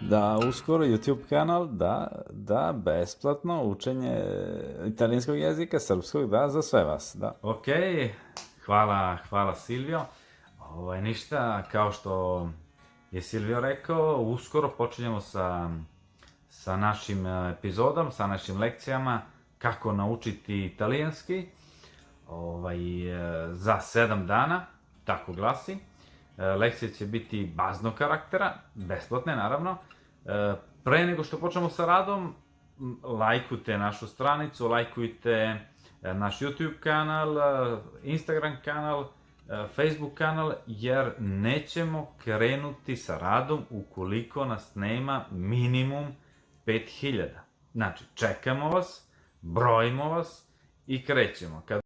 da uskoro YouTube kanal da, da besplatno učenje italijanskog jezika, srpskog, da, za sve vas, da. Ok, hvala, hvala Silvio. Ovaj, ništa, kao što je Silvio rekao, uskoro počinjemo sa, sa našim epizodom, sa našim lekcijama kako naučiti italijanski ovaj, za sedam dana, tako glasi. E, lekcije će biti baznog karaktera, besplatne naravno. E, pre nego što počnemo sa radom, lajkujte našu stranicu, lajkujte e, naš YouTube kanal, Instagram kanal, Facebook kanal, jer nećemo krenuti sa radom ukoliko nas nema minimum 5000. Znači, čekamo vas, brojimo vas i krećemo. Kad